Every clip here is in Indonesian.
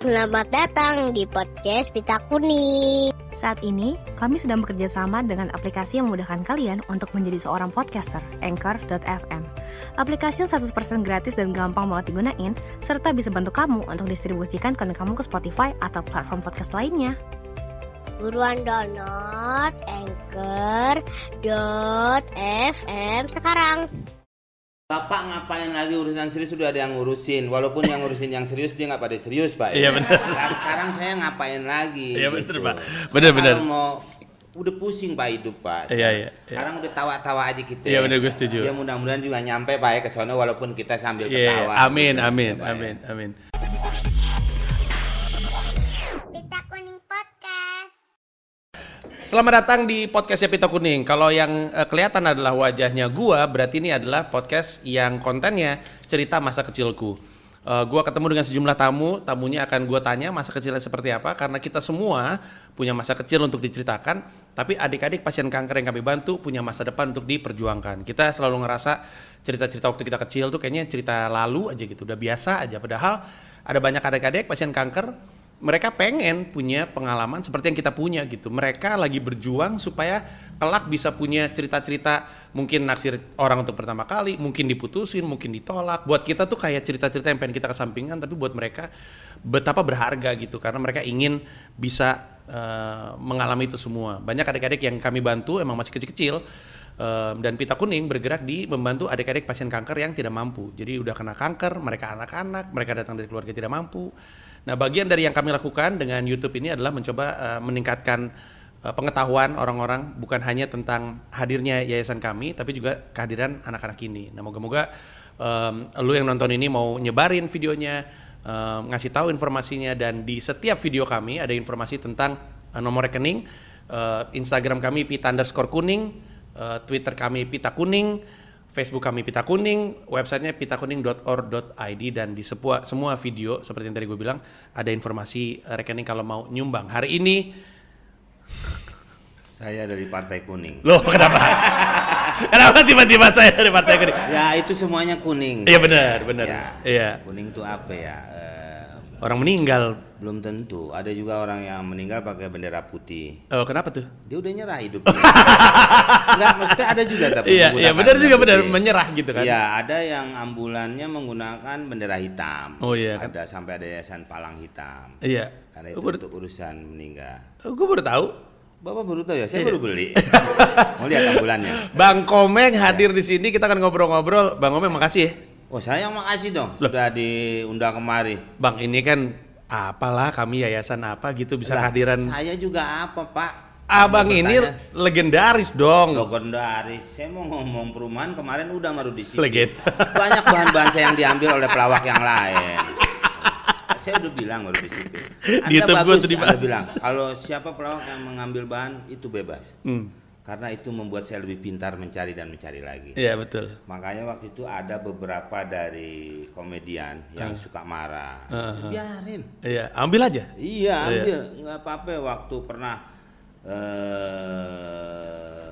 Selamat datang di podcast Pita Kuning. Saat ini, kami sedang bekerja sama dengan aplikasi yang memudahkan kalian untuk menjadi seorang podcaster, Anchor.fm. Aplikasi yang 100% gratis dan gampang banget digunain, serta bisa bantu kamu untuk distribusikan konten kamu ke Spotify atau platform podcast lainnya. Buruan download Anchor.fm sekarang. Bapak ngapain lagi urusan serius sudah ada yang ngurusin Walaupun yang ngurusin yang serius dia nggak pada serius pak Iya, benar. Nah, sekarang saya ngapain lagi Iya, benar, gitu. Pak. Benar, benar. Kalau mau udah pusing pak hidup pak Iya, iya, iya. Sekarang udah tawa-tawa aja kita Iya, benar, gue setuju. Ya mudah-mudahan juga nyampe pak ya ke sana walaupun kita sambil Iya, ketawa amin, gitu, amin, ya. amin, amin. Selamat datang di podcastnya Pita Kuning. Kalau yang eh, kelihatan adalah wajahnya gua, berarti ini adalah podcast yang kontennya cerita masa kecilku. Eh, gua ketemu dengan sejumlah tamu, tamunya akan gua tanya masa kecilnya seperti apa karena kita semua punya masa kecil untuk diceritakan, tapi adik-adik pasien kanker yang kami bantu punya masa depan untuk diperjuangkan. Kita selalu ngerasa cerita-cerita waktu kita kecil tuh kayaknya cerita lalu aja gitu, udah biasa aja padahal ada banyak adik-adik pasien kanker mereka pengen punya pengalaman seperti yang kita punya gitu. Mereka lagi berjuang supaya kelak bisa punya cerita-cerita mungkin naksir orang untuk pertama kali, mungkin diputusin, mungkin ditolak. Buat kita tuh kayak cerita-cerita yang pengen kita kesampingkan, tapi buat mereka betapa berharga gitu karena mereka ingin bisa eh, mengalami itu semua. Banyak adik-adik yang kami bantu emang masih kecil-kecil eh, dan Pita Kuning bergerak di membantu adik-adik pasien kanker yang tidak mampu. Jadi udah kena kanker, mereka anak-anak, mereka datang dari keluarga tidak mampu. Nah, bagian dari yang kami lakukan dengan YouTube ini adalah mencoba eh, meningkatkan eh, pengetahuan orang-orang bukan hanya tentang hadirnya yayasan kami, tapi juga kehadiran anak-anak ini. Nah, moga-moga em, lu yang nonton ini mau nyebarin videonya, em, ngasih tahu informasinya dan di setiap video kami ada informasi tentang eh, nomor rekening, eh, Instagram kami pita underscore kuning, eh, Twitter kami pita kuning, Facebook kami Pita Kuning, websitenya pitakuning.org.id dan di semua semua video seperti yang tadi gue bilang ada informasi rekening kalau mau nyumbang. Hari ini Saya dari Partai Kuning loh kenapa? kenapa tiba-tiba saya dari Partai Kuning? Ya itu semuanya kuning Iya benar, benar. Ya, Iya. Kuning itu apa ya Orang meninggal. Belum tentu Ada juga orang yang meninggal pakai bendera putih Oh, kenapa tuh? dia udah nyerah hidupnya. Enggak, maksudnya ada juga tapi Iya, iya benar juga benar menyerah gitu kan. Iya, ada yang ambulannya menggunakan bendera hitam. Oh, iya kan. Ada sampai ada yayasan palang hitam. Iya. Karena Oh, itu baru- untuk urusan meninggal. oh, gue baru tahu. Bapak baru tahu ya, saya Iya. baru beli. Mau lihat ambulannya. Bang Komeng hadir di sini kita akan ngobrol-ngobrol. Bang Komeng makasih ya. Oh, saya yang makasih dong sudah diundang kemari. Bang ini kan apalah kami yayasan apa gitu bisa Lah, kehadiran Saya juga apa, Pak? Abang ini bertanya. legendaris dong. legendaris. Saya mau ngomong perumahan kemarin udah baru di sini. Legenda. Banyak bahan-bahan saya yang diambil oleh pelawak yang lain. Saya udah bilang baru di situ. Anda Di bagus. Anda bilang kalau siapa pelawak yang mengambil bahan itu bebas. Hmm. Karena itu membuat saya lebih pintar mencari dan mencari lagi. Iya betul. Makanya waktu itu ada beberapa dari komedian yang suka marah. Uh-huh. Biarin. Iya, ambil aja. Iya, Iya. ambil. Nggak apa-apa waktu pernah eh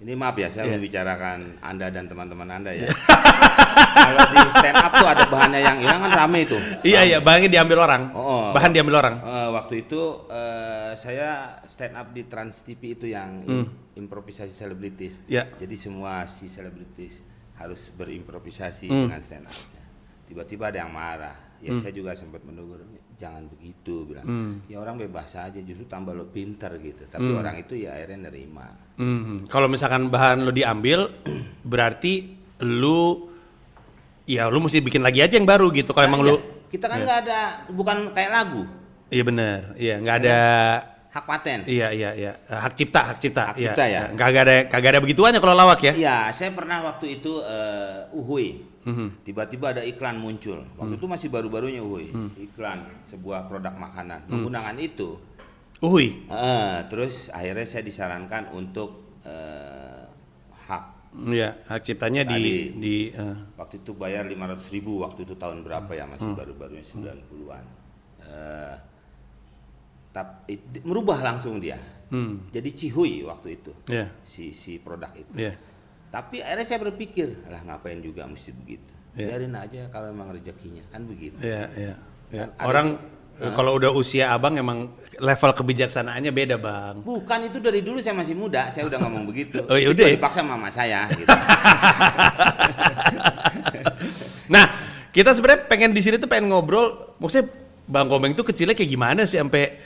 ini maaf ya saya Iya. membicarakan Anda dan teman-teman Anda ya. Kalau di stand up tuh ada bahannya yang hilang kan rame itu. Iya iya, bahannya diambil orang. Oh. Bahan diambil orang. Eh, waktu itu eh, saya stand up di Trans TV itu yang im- improvisasi selebritis. Iya. Jadi semua si selebritis harus berimprovisasi Hmm. dengan stand up. Tiba-tiba ada yang marah. Ya saya juga sempat menegur, jangan begitu bilang. Hmm. Ya orang bebas saja, justru tambah lo pintar gitu. Tapi orang itu ya akhirnya nerima. Hmm. Kalau misalkan bahan lu diambil, berarti lu ya lu mesti bikin lagi aja yang baru gitu. Kalau emang Nah, lu iya. kita kan nggak ada, bukan kayak lagu, Iya benar. Iya, nggak ada hak paten. Iya iya iya. Hak cipta, hak cipta. Hak Iya, cipta ya? Kagak ada kagak ada begituannya kalau lawak ya. Iya, saya pernah waktu itu eh, uhui. Mhm. Tiba-tiba ada iklan muncul. Waktu itu masih baru-barunya uhui. Iklan sebuah produk makanan. Menggunakan itu. Uhui. Eh, terus akhirnya saya disarankan untuk eh, hak. Iya, hak ciptanya di Tadi. di eh, Waktu itu bayar 500 ribu. Waktu itu tahun berapa ya? Masih baru-barunya 90-an. Eh, tapi merubah langsung dia. hmm, Jadi cihui waktu itu. Iya. Si si produk itu. Iya. Tapi akhirnya saya berpikir, lah ngapain juga mesti begitu. Iya. Biarin aja kalau memang rezekinya kan begitu. Iya, iya. iya. Kan Orang Kalau udah usia abang emang level kebijaksanaannya beda bang. Bukan itu dari dulu saya masih muda, saya udah ngomong begitu. Oh, ya Itu ya. dipaksa mama saya gitu. nah, kita sebenarnya pengen di sini tuh pengen ngobrol, maksudnya Bang Komeng tuh kecilnya kayak gimana sih sampai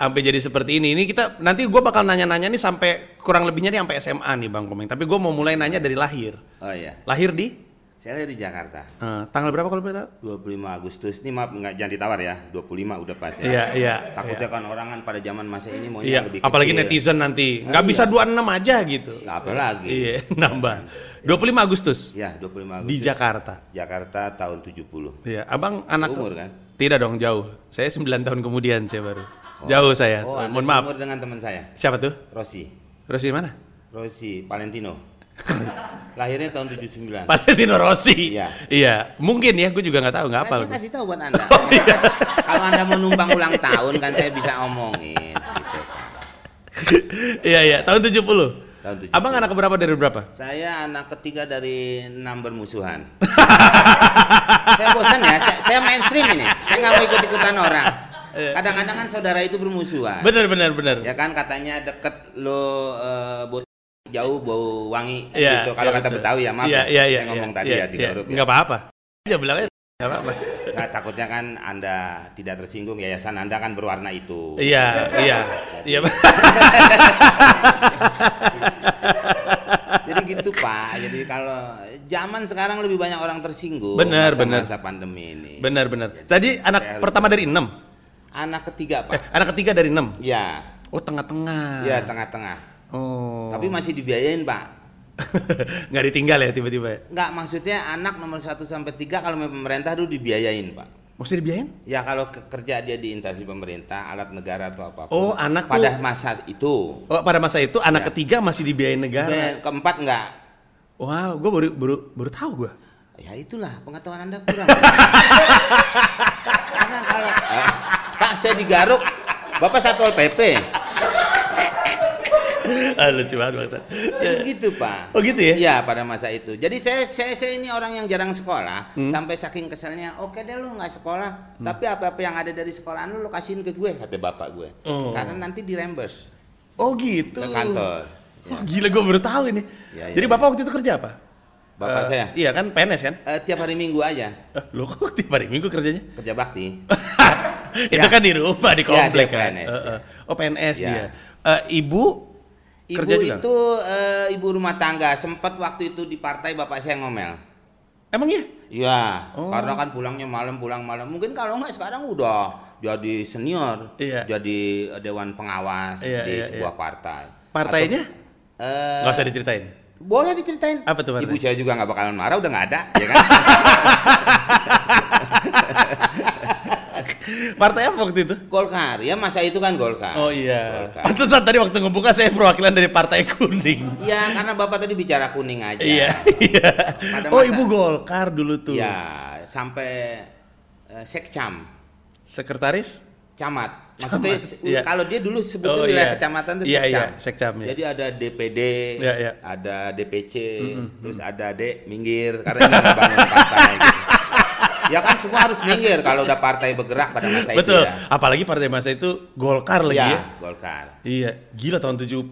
sampai jadi seperti ini. Ini kita nanti gue bakal nanya-nanya nih sampai kurang lebihnya nih sampai SMA nih Bang Komeng. Tapi gue mau mulai nanya dari lahir. Oh iya, Lahir di saya lahir di Jakarta. eh, tanggal berapa kalau boleh tahu? 25 Agustus. Ini maaf nggak jangan ditawar ya. 25 udah pas ya. Iya, iya. Takutnya kan orang kan pada zaman masa ini maunya Iya, lebih apalagi kecil. netizen nanti. Nggak iya. bisa 26 aja gitu. Nggak apa lagi. Iya, nambah. 25 Agustus Ya, 25 Agustus. di Jakarta. Jakarta tahun 70. Iya, abang anak Seumur kan? Tidak dong, jauh. Saya 9 tahun kemudian saya baru. Jauh saya. Oh, Mohon maaf. dengan teman saya, Siapa tuh? Rossi. Rossi mana? Rossi Valentino. Lahirnya tahun 79. Valentino Rossi. Iya. Iya, mungkin ya, gue juga nggak tahu, nggak apa. saya kasih tahu buat Anda. Oh, iya. Kalau Anda mau numpang ulang tahun kan saya bisa omongin gitu kan. Iya, iya, tahun 70. Tahun 70. Abang anak berapa dari berapa? Saya anak ketiga dari enam bermusuhan. saya bosan ya, saya, saya mainstream ini. Saya nggak mau ikut-ikutan orang. Kadang-kadang kan saudara itu bermusuhan. Bener, bener, bener. Ya kan katanya deket lo eh, bos jauh bau wangi Iya, gitu. Kalau iya, kata betul. Betawi ya maaf Iya, ya. iya, iya. saya ngomong iya, tadi iya, ya tiga huruf ya. Nggak apa-apa. Ya bilang aja, nggak apa-apa. Nah, takutnya kan Anda tidak tersinggung yayasan Anda kan berwarna itu. Iya, iya. Iya. Jadi gitu Pak. Jadi kalau zaman sekarang lebih banyak orang tersinggung Benar, benar. masa pandemi ini. Bener, bener. Tadi anak pertama dari 6. Anak ketiga Eh, Pak. anak ketiga dari 6. Ya, Oh, tengah-tengah. ya tengah-tengah. Oh. Tapi masih dibiayain Pak. nggak ditinggal ya tiba-tiba ya? Enggak, maksudnya anak nomor 1 sampai 3 kalau pemerintah dulu dibiayain Pak. Maksudnya dibiayain? Ya kalau ke- kerja dia di instansi pemerintah, alat negara atau apa pun. Oh, anak tuh- pada masa itu. Oh, pada masa itu anak Ya. ketiga masih dibiayain negara. Keempat enggak. Wow, gue baru baru baru tahu gue. Ya itulah pengetahuan Anda kurang. Karena kalau Eh, Pak saya digaruk, Bapak Satpol PP. ah, lucu banget Bang. Ya, gitu Pak. Oh gitu ya? Iya pada masa itu. Jadi saya, saya saya ini orang yang jarang sekolah, Hmm. sampai saking keselnya, oke deh lu nggak sekolah, tapi apa-apa yang ada dari sekolahan lu lu kasihin ke gue, kata bapak gue. Oh. Karena nanti di reimburse Oh gitu. ke kantor. Ya. Oh, gila gue baru tahu ini. Ya, ya, Jadi ya. bapak waktu itu kerja apa? Bapak Eh, saya Iya kan PNS kan? eh, tiap hari Minggu aja Eh, lo kok tiap hari minggu kerjanya? kerja bakti. itu kan di rumah di Ya, komplek dia kan. PNS, ya. eh. Oh PNS Ya. dia. Eh, ibu Ibu kerja juga? itu eh, ibu rumah tangga. Sempat waktu itu di partai bapak saya ngomel. Emang iya? Iya, Oh. karena kan pulangnya malam pulang malam. Mungkin kalau nggak sekarang udah jadi senior, Iya. jadi dewan pengawas Iya, di iya, sebuah iya. partai. Partainya? Atau, eh, usah diceritain. boleh diceritain. Apa tuh partai? Ibu saya juga nggak bakalan marah, udah nggak ada, ya kan? Partai apa waktu itu? Golkar, ya masa itu kan Golkar. Oh iya. Golkar. Pantesan tadi waktu ngebuka saya perwakilan dari Partai Kuning. Iya, karena bapak tadi bicara kuning aja. Iya, iya. Oh, Ibu Golkar dulu tuh. Iya, sampai eh, sekcam, Sekretaris? camat. Maksudnya iya. kalau dia dulu sebutnya Oh, wilayah iya. kecamatan itu Iya, sekcam. iya, sekcam, iya. Jadi ada DPD, Iya, iya. ada DPC, terus ada D minggir karena ini membangun partai. Gitu. Ya kan semua harus minggir kalau udah partai bergerak pada masa Betul. itu ya. Apalagi partai masa itu Golkar lagi Iya, ya. Golkar. Iya, gila tahun 70.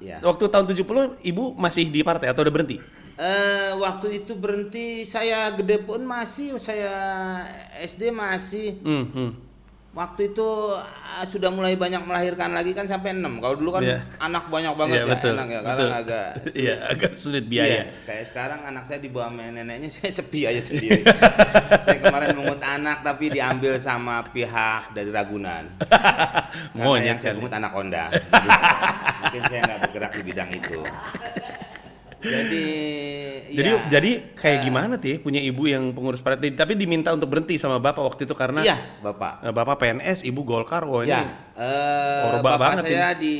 Iya. Waktu tahun 70 Ibu masih di partai atau udah berhenti? Eh, waktu itu berhenti saya gede pun masih saya SD masih Hmm, hmm. Waktu itu ah, sudah mulai banyak melahirkan lagi kan sampai 6 kalau dulu kan Iya. anak banyak banget Iya, ya betul. enak ya betul. sekarang agak Iya, agak sulit biaya. Iya, kayak sekarang anak saya dibawa sama neneknya saya sepi aja sendiri saya kemarin mengut anak tapi diambil sama pihak dari Ragunan karena Monyet yang saya kali. pungut anak Honda mungkin saya nggak bergerak di bidang itu jadi Jadi ya, jadi kayak gimana tuh ya, punya ibu yang pengurus partai? Tapi diminta untuk berhenti sama bapak waktu itu karena iya bapak. Eh, bapak PNS, ibu Golkar, wah ini. ya eh, Orba bapak banget saya di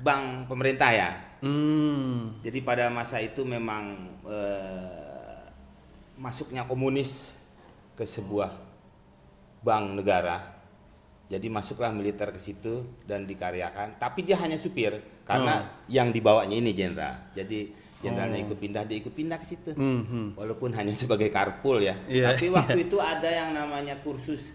bank pemerintah ya. Hmm. Jadi pada masa itu memang eh, masuknya komunis ke sebuah bank negara. Jadi masuklah militer ke situ dan dikaryakan. Tapi dia hanya supir karena yang dibawanya ini jenderal. Jadi jenderalnya ikut pindah, dia ikut pindah ke situ. Hmm, hmm. Walaupun hanya sebagai karpul ya. Iya, Tapi waktu itu ada yang namanya kursus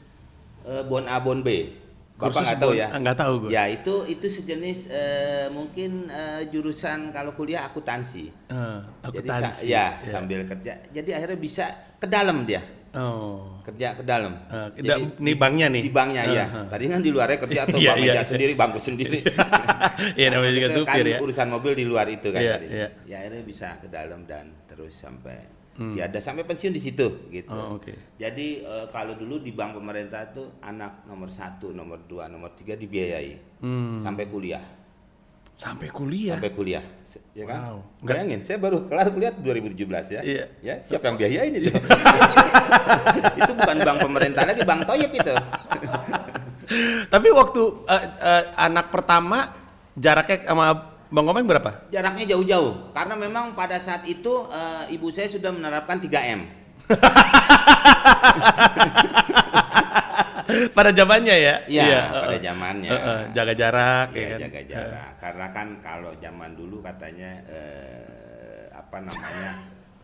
eh, bon A bon B. Bapak Kursus nggak tahu ya? nggak tahu gue. Ya itu itu sejenis eh, mungkin eh, jurusan kalau kuliah akuntansi. Jadi sa- akuntansi. ya, Ya. sambil kerja. Jadi akhirnya bisa ke dalam dia, Oh. kerja ke dalam. Eh, da- nih banknya nih. Di banknya Eh, ya. Tadi kan di luarnya kerja atau bank iya, meja iya. sendiri, bangku sendiri. Iya namanya juga Itu supir kan ya. urusan mobil di luar itu kan Iya, tadi. iya. Ya akhirnya bisa ke dalam dan terus sampai ya ada sampai pensiun di situ gitu. Oh, oke. Jadi eh, kalau dulu di bank pemerintah tuh anak nomor satu, nomor dua, nomor tiga dibiayai Hmm. sampai kuliah, Sampai kuliah. sampai kuliah, ya kan? Wow. Bayangin, saya baru kelar kuliah 2017 ya. Iya. Ya, siapa yang biayain itu? itu bukan bank pemerintah lagi, bank Toyib itu. Tapi waktu eh, eh, anak pertama jaraknya sama Bang Komeng berapa? Jaraknya jauh-jauh karena memang pada saat itu eh, ibu saya sudah menerapkan 3M. Pada zamannya ya? Iya, eh, pada zamannya. Eh, eh, jaga jarak ya Iya, kan? jaga jarak. Karena kan kalau zaman dulu katanya eh, apa namanya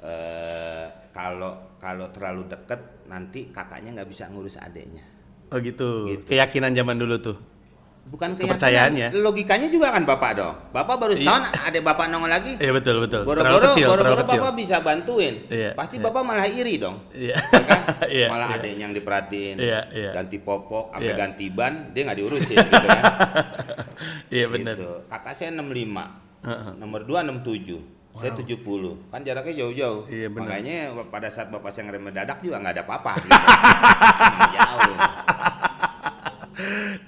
eh, kalau kalau terlalu deket nanti kakaknya nggak bisa ngurus adiknya. Oh gitu. Gitu. Keyakinan zaman dulu tuh. Bukan keyakinan, logikanya juga kan bapak dong. Bapak baru Iya. setahun, adik bapak nongol lagi. Iya betul betul. Boro-boro, boro-boro bapak bisa bantuin. Iya, Pasti iya. bapak malah iri dong. Iya. Ya kan? Iya, malah iya. adiknya yang diperhatiin. Iya, iya. Ganti popok, sampai Iya. ganti ban, dia nggak diurusin gitu kan. Iya benar. Gitu. Kakak saya 65. Heeh. Nomor 2 67. Saya 70. Kan jaraknya jauh-jauh. Iya, benar. Makanya pada saat bapak saya ngerem mendadak juga nggak ada apa-apa gitu. Jauh.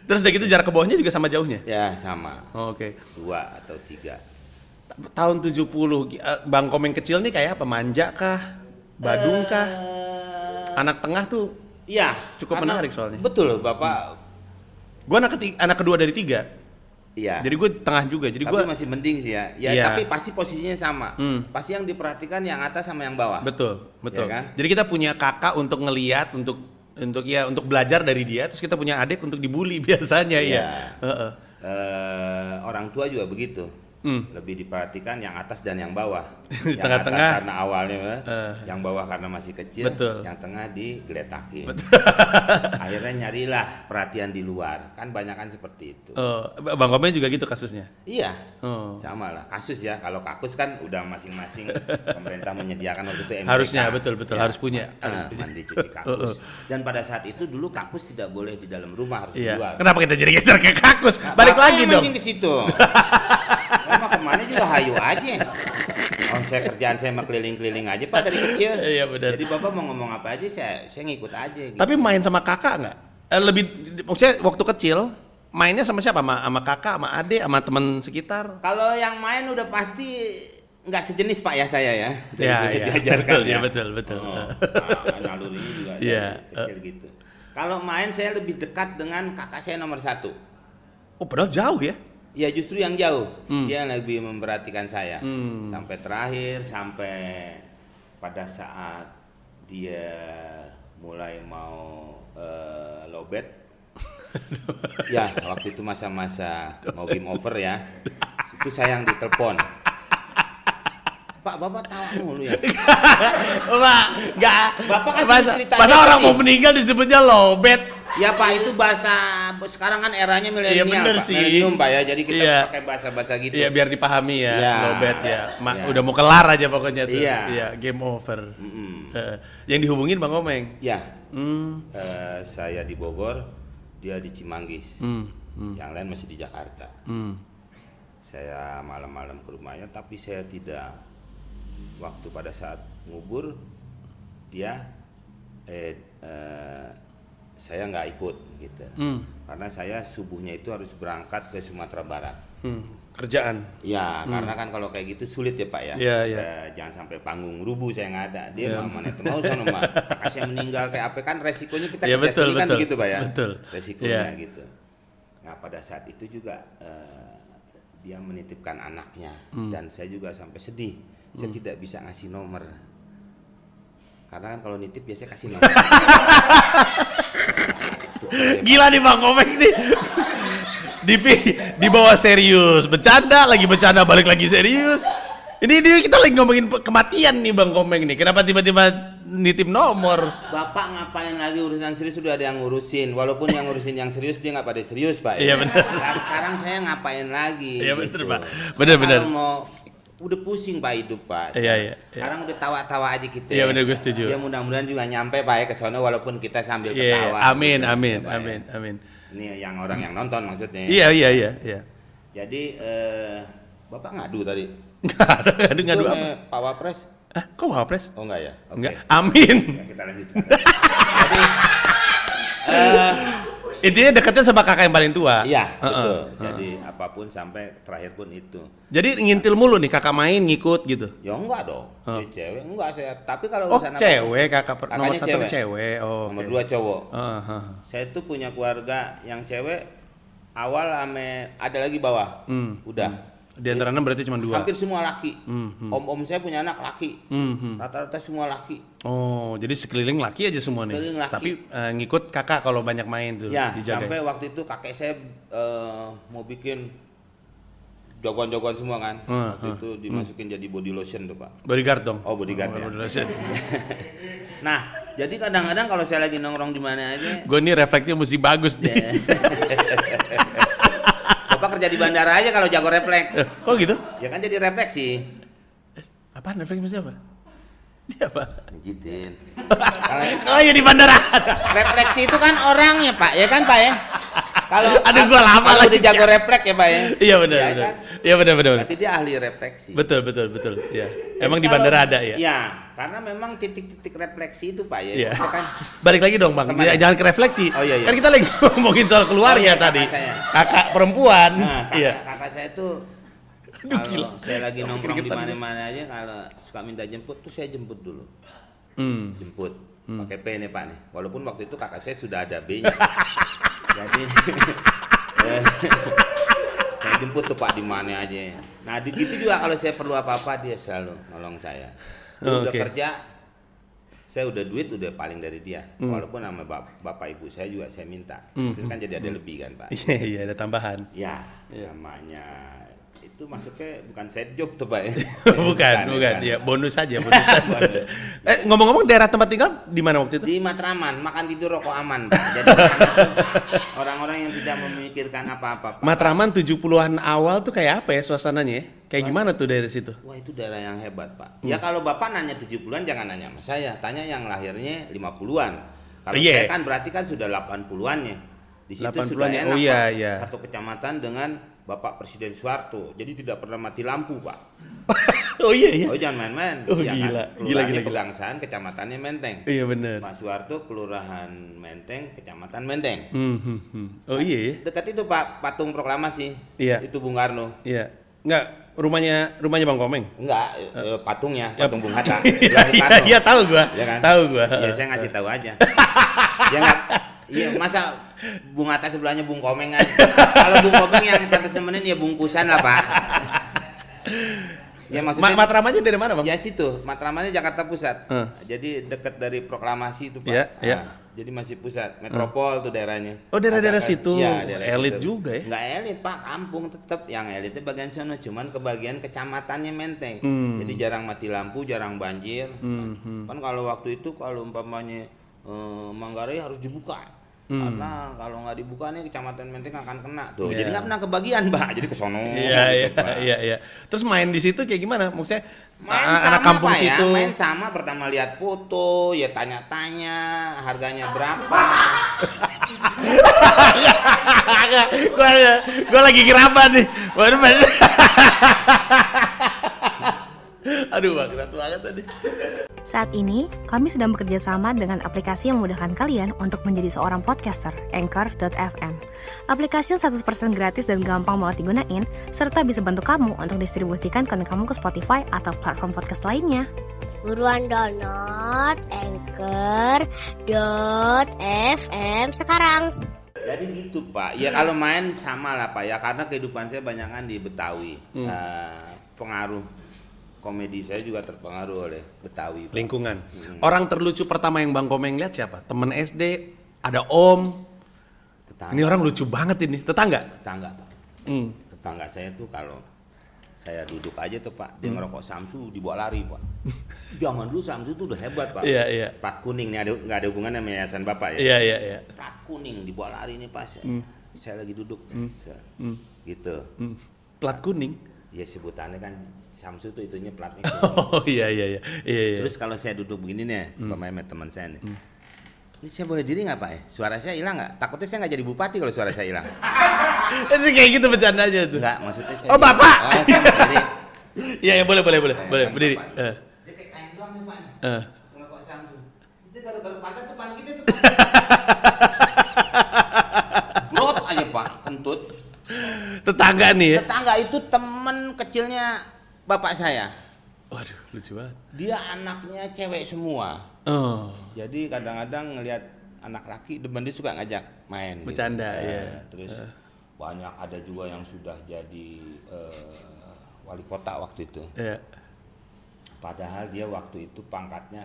Terus udah gitu jarak ke bawahnya juga sama jauhnya. Ya sama. Oh, Oke. Dua atau tiga. Tahun 70 gi- eh, Bang Komeng kecil nih kayak apa? Manja kah? Badung kah? Eh, Anak tengah tuh Iya. Cukup karena- menarik soalnya. Betul, bapak. gua anak ketiga, anak kedua dari tiga. Iya. Jadi gue tengah juga. Jadi tapi gua masih mending sih ya. Ya Iya. tapi pasti posisinya sama. Hmm. Pasti yang diperhatikan yang atas sama yang bawah. betul, betul. Iya kan? Jadi kita punya kakak untuk ngeliat, untuk untuk ya untuk belajar dari dia. Terus kita punya adik untuk dibully biasanya Iya. ya. Heeh. Eh, orang tua juga begitu. Hmm. Lebih diperhatikan yang atas dan yang bawah. Di yang tengah-tengah. atas karena awalnya, Eh. yang bawah karena masih kecil, Betul. yang tengah digeletakin. Akhirnya nyarilah perhatian di luar. Kan banyak kan seperti itu. Eh, Bang Komeng juga gitu kasusnya. Iya. Oh. Sama lah kasus ya. Kalau kakus kan udah masing-masing pemerintah menyediakan waktu itu MCK. Harusnya, betul, betul. Harus punya. Ah, Harus punya. mandi cuci Uh, uh. kakus. Dan pada saat itu dulu kakus tidak boleh di dalam rumah harus di Iya. luar. Kenapa kita jadi geser ke kakus? Nah, Balik lagi dong. ke situ. Mah ke mana juga hayu aja. Oh, saya kerjaan saya mah keliling-keliling aja pak dari kecil. Iya, benar. Jadi bapak mau ngomong apa aja saya saya ngikut aja. Gitu. Tapi main sama kakak nggak? Eh, lebih maksudnya waktu kecil mainnya sama siapa? Sama, sama kakak, sama adik, sama teman sekitar? kalau yang main udah pasti nggak sejenis pak ya saya ya. Iya, iya. diajarkan Betul, ya. iya, betul, betul. Oh, nah, nalurinya juga Iya, kecil gitu. Kalau main saya lebih dekat dengan kakak saya nomor satu. Oh, padahal jauh ya? Ya justru yang jauh, Hmm. dia lebih memperhatikan saya Hmm. sampai terakhir sampai pada saat dia mulai mau eh, lowbat. ya waktu itu masa-masa mau game over ya, itu saya yang ditelepon. Pak, bapak tawa mulu ya. Pak, nggak. Bapak kan masa, ceritanya masa orang mau meninggal disebutnya lobet. Ya Pak, itu bahasa sekarang kan eranya milenial Iya, bener Pak, sih. milenium Pak ya. Jadi kita Iya. pakai bahasa-bahasa gitu. Iya, biar dipahami ya, Iya. lobet ya. Ma- Iya. Udah mau kelar aja pokoknya tuh. Iya. game over. Mm-mm. Eh, yang dihubungin Bang Komeng. Ya, Hmm. eh, saya di Bogor, dia di Cimanggis. Hmm. Hmm. Yang lain masih di Jakarta. Hmm. Saya malam-malam ke rumahnya, tapi saya tidak. Waktu pada saat ngubur, dia, eh, eh, saya nggak ikut gitu. Hmm. Karena saya subuhnya itu harus berangkat ke Sumatera Barat. Hmm. Kerjaan. Ya, karena kan kalau kayak gitu sulit ya Pak ya. Hmm. Iya, iya. Eh, jangan sampai panggung rubuh saya nggak ada. Dia Iya. mah mana itu mau sono mah. Saya meninggal kayak apa kan resikonya kita Iya, kerja betul, kan betul. begitu Pak ya. Betul. Resikonya Iya. gitu. Nah, pada saat itu juga eh, dia menitipkan anaknya Hmm. dan saya juga sampai sedih. Saya tidak bisa ngasih nomor. Karena kan kalau nitip biasanya kasih nomor. Gila nih Bang Komeng nih. di di bawah serius, bercanda lagi bercanda balik lagi serius. Ini dia kita lagi ngomongin kematian nih Bang Komeng nih. Kenapa tiba-tiba nitip nomor. Bapak ngapain lagi urusan serius sudah ada yang ngurusin. Walaupun yang ngurusin yang serius dia nggak pada serius pak. Iya, ya. benar. Nah, sekarang saya ngapain lagi? Iya, benar, gitu. Pak. Benar, benar. Kalau mau udah pusing pak hidup pak. Iya, iya, iya. Sekarang udah tawa-tawa aja kita. Iya, benar, gue setuju. Ya mudah-mudahan juga nyampe pak ya ke sana walaupun kita sambil Iya, ketawa. amin, gitu, amin, ya, Pak, ya. amin, amin. Ini yang orang yang nonton maksudnya. Iya, iya, iya, iya. Jadi eh, bapak ngadu tadi. Ngadu ngadu apa? Pak Wapres? Hah, kok wapres? Oh enggak ya? Oke. Enggak. Amin. Ya, kita lanjut. Jadi eh, Intinya deketnya sama kakak yang paling tua. iya Heeh. betul. Jadi apa pun sampai terakhir pun itu. Jadi ngintil mulu nih kakak main ngikut gitu. Ya enggak dong. Oh. Dia cewek enggak saya. Tapi kalau Oh urusan cewek kakak per- nomor satu cewek. cewek. Oh, Nomor oke. dua cowok. Ah, ah. Saya tuh punya keluarga yang cewek awal ame ada lagi bawah. Hmm. Udah. Di antara enam berarti cuma dua. Hampir semua laki. Hmm, hmm. Om-om saya punya anak laki. Hmm, hmm. Rata-rata semua laki. Oh, jadi sekeliling laki aja semua nih. Sekeliling laki. Tapi eh, ngikut kakak kalau banyak main tuh Ya, dijaga. sampai waktu itu kakek saya eh, mau bikin jagoan-jagoan semua kan. Hmm, waktu itu dimasukin jadi body lotion tuh, Pak. Bodyguard dong. Oh, bodyguard ya. body lotion. Nah, jadi kadang-kadang kalau saya lagi nongkrong di mana aja, Gue nih refleksnya mesti bagus nih. Bapak kerja di bandara aja kalau jago refleks. Oh gitu? Ya kan jadi refleksi. Apaan refleks maksudnya apa? Dia apa? Pijitin. Oh iya di bandara. refleksi itu kan orangnya, Pak. Ya kan, Pak ya? Kalau Aduh, gua lama lagi. udah jago refleks ya, Pak ya. Iya benar Ya benar. kan? Iya benar benar. Berarti dia ahli refleksi. Betul betul betul. Iya. Jadi Emang di bandara ada ya? Iya, karena memang titik-titik refleksi itu, Pak ya. Iya. Itu kan Balik lagi dong bang, Ke mana? jangan ke refleksi. Oh, iya, iya. Kan kita lagi ngomongin soal keluarga Oh, iya, kakak tadi. saya. Kakak perempuan. Nah, kakak, iya. kakak saya tuh Aduh, gila. saya lagi Sampai nongkrong di mana-mana aja kalau suka minta jemput tuh saya jemput dulu. Hmm. Jemput. Pakai P nih Pak nih. Walaupun waktu itu kakak saya sudah ada B-nya. Jadi eh, saya jemput tuh Pak di mana aja. Nah, di gitu juga kalau saya perlu apa-apa dia selalu nolong saya. Dia Oh, udah kerja saya udah duit udah paling dari dia. Hmm. Walaupun sama bap- bapak ibu saya juga saya minta. Itu kan jadi ada lebih kan, Pak. Iya iya ada tambahan. Ya, Iya. namanya itu masuknya bukan side job tuh pak ya. bukan, bukan, ya bonus saja, bonus saja. eh, ngomong-ngomong daerah tempat tinggal di mana waktu itu? Di Matraman, makan tidur rokok aman pak. Jadi orang-orang yang tidak memikirkan apa-apa pak. Matraman 70-an awal tuh kayak apa ya suasananya ya? Kayak gimana tuh dari situ? Wah itu daerah yang hebat pak. Hmm. Ya kalau bapak nanya 70-an jangan nanya sama saya, tanya yang lahirnya 50-an. Kalau Iya. saya kan berarti kan sudah 80-annya. Di situ 80-an sudah ya? enak Oh, iya, pak. iya. Satu kecamatan dengan Bapak Presiden Soeharto. Jadi tidak pernah mati lampu pak. oh iya iya. Oh jangan main-main. Oh, Iya gila. kan? Gila, gila, gila. Pegangsaan, kecamatannya Menteng. Iya bener. Pak Soeharto, Kelurahan Menteng, Kecamatan Menteng. Hmm, hmm, hmm. Oh iya ya. Dekat itu Pak, patung proklamasi. Iya. Itu Bung Karno. Iya. Enggak, rumahnya rumahnya Bang Komeng. Enggak, eh, patungnya, Ya. patung Bung Hatta. Iya, iya, iya, tahu gua. Iya kan? Tahu gua. Iya, saya ngasih tahu aja. ya enggak, iya masa Bung Hatta sebelahnya Bung Komeng kan? Kalau Bung Komeng yang pantas nemenin ya bungkusan lah Pak. ya Ma maksudnya Matramannya dari mana, Bang? Ya situ, Matramannya Jakarta Pusat. Eh. Jadi dekat dari proklamasi itu Pak. Iya, iya. Ah, jadi masih pusat, metropol tuh daerahnya. Oh, daerah-daerah situ. Iya, daerah Elit situ. juga ya? Enggak elit Pak, kampung tetap. Yang elitnya bagian sana, cuman ke bagian kecamatannya Menteng. Hmm. Jadi jarang mati lampu, jarang banjir. Hmm, hmm. Kan kalau waktu itu kalau umpamanya eh, Manggarai harus dibuka. Karena kalau nggak dibuka nih kecamatan Menteng akan kena tuh. Hmm. Iya. Jadi nggak pernah kebagian, Pak. Jadi ke sono. Iya, iya, iya, iya. Terus main di situ kayak gimana? Maksudnya Main sama anak kampung situ. ya, main sama pertama lihat foto, ya tanya-tanya harganya berapa. gua gua lagi kirapan nih. Waduh. Aduh, banget tadi. Saat ini, kami sedang bekerja sama dengan aplikasi yang memudahkan kalian untuk menjadi seorang podcaster, Anchor.fm. Aplikasi yang 100% gratis dan gampang banget digunain, serta bisa bantu kamu untuk distribusikan konten kamu ke Spotify atau platform podcast lainnya. Buruan download Anchor.fm sekarang. Jadi gitu Pak. Ya kalau main sama lah Pak ya karena kehidupan saya banyak kan di Betawi. Hmm. Eh, pengaruh komedi saya juga terpengaruh oleh Betawi. Pak. Lingkungan. Hmm. Orang terlucu pertama yang Bang Komeng lihat siapa? Temen SD, ada Om. Tetangga, Ini orang lucu banget ini. Tetangga? tetangga Pak. Hmm. Tetangga saya tuh kalau saya duduk aja tuh pak dia ngerokok samsu dibawa lari pak zaman dulu samsu tuh udah hebat pak Iya, iya. plat kuning nih ada nggak ada hubungannya sama yayasan bapak ya Iya, iya, iya. plat kuning dibawa lari nih pas saya lagi duduk Set. gitu Hmm. Plat kuning. Ya sebutannya kan samsu tuh itunya platnya Oh iya iya iya. Iya iya. terus kalau saya duduk begini nih umpamanya sama teman saya nih ini saya boleh diri nggak pak ya suara saya hilang nggak takutnya saya nggak jadi bupati kalau suara saya hilang Itu kayak gitu bercanda aja tuh. nggak maksudnya saya Oh, Bapak! oh, saya berdiri Iya iya boleh boleh boleh boleh berdiri. Eh. Dia kayak kain doang nih pak. Eh. Sama kok Samsung. Itu garuk-garuk pantat tuh kita tuh. Brot aja pak, kentut. Tetangga nih ya. Tetangga itu teman kecilnya bapak saya. Waduh lucu banget. Dia anaknya cewek semua. Oh. Jadi kadang-kadang ngelihat anak laki demen dia suka ngajak main. gitu. Bercanda, Eh, iya. Terus banyak ada juga yang sudah jadi eh, wali kota waktu itu. Iya. Padahal dia waktu itu pangkatnya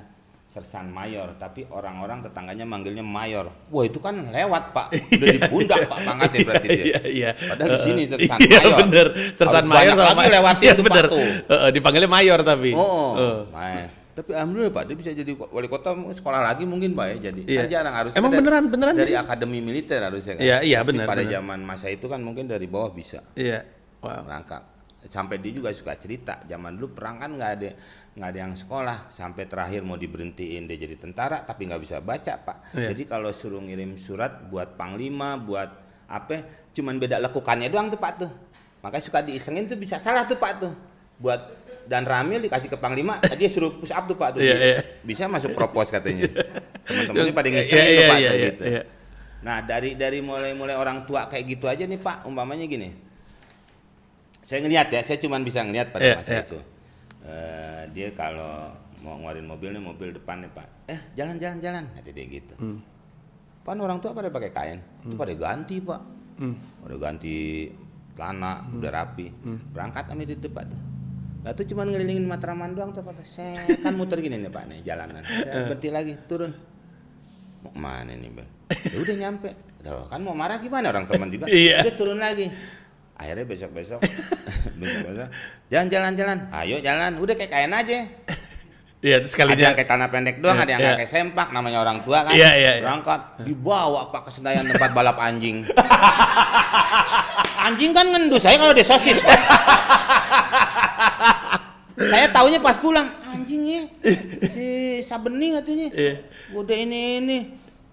sersan mayor, tapi orang-orang tetangganya manggilnya mayor. Wah itu kan lewat pak, udah di pundak pak pangkatnya berarti dia. Iya iya. Padahal di sini sersan Iya mayor. bener. Sersan Harus mayor sama lagi mayor. lewatin Iya Pak, bener. tuh. Heeh, dipanggilnya mayor tapi. Oh, Eh. mayor. Tapi alhamdulillah pak, dia bisa jadi wali kota sekolah lagi mungkin pak ya. Jadi Iya. kan jarang harus Emang beneran- beneran dari jadi? akademi militer harusnya kan. Iya, iya, bener, Pada bener. zaman masa itu kan mungkin dari bawah bisa Iya. Wow. merangkak. Sampai dia juga suka cerita, zaman dulu perang kan nggak ada nggak ada yang sekolah, sampai terakhir mau diberhentiin dia jadi tentara, tapi nggak bisa baca pak. Iya. Jadi kalau suruh ngirim surat buat panglima, buat apa, cuman beda lekukannya doang tuh pak tuh. Makanya suka diisengin tuh bisa salah tuh pak tuh. Buat dan Ramil dikasih ke panglima, dia suruh push up tuh pak tuh. Iya, Dia iya. Bisa masuk propos katanya. Teman-temannya pada Iya, ngisengin iya, tuh pak iya, tuh iya, gitu. iya. Nah dari dari mulai mulai orang tua kayak gitu aja nih pak, umpamanya gini. Saya ngeliat ya, saya cuma bisa ngeliat pada Iya, masa iya. itu. Eh, dia kalau mau ngeluarin mobil nih mobil depan nih pak, eh jalan jalan jalan, kata dia gitu. Hmm. Pan orang tua pada pakai kain, itu pada ganti pak, Hmm. pada ganti celana, udah rapi, berangkat kami di depan tuh. Nah tuh cuma ngelilingin Matraman doang tuh pak, saya kan muter gini nih pak nih jalanan, saya berhenti lagi turun, mau ke mana nih bang? Ya udah nyampe, Loh, kan mau marah gimana? Orang teman juga, Iya. udah turun lagi. Akhirnya besok-besok, besok-besok, jalan jalan jalan, ayo jalan, udah kayak kain aja. Iya, terus Ada sekalinya yang kayak tanah pendek doang, Iya, ada yang iya. kayak sempak, namanya orang tua kan. Iya, iya, iya. Berangkat, dibawa pak ke Senayan tempat balap anjing. anjing kan ngendus saya kalau dia sosis. Pak. saya taunya pas pulang, anjingnya si Sabeni katanya. Iya. Udah ini ini.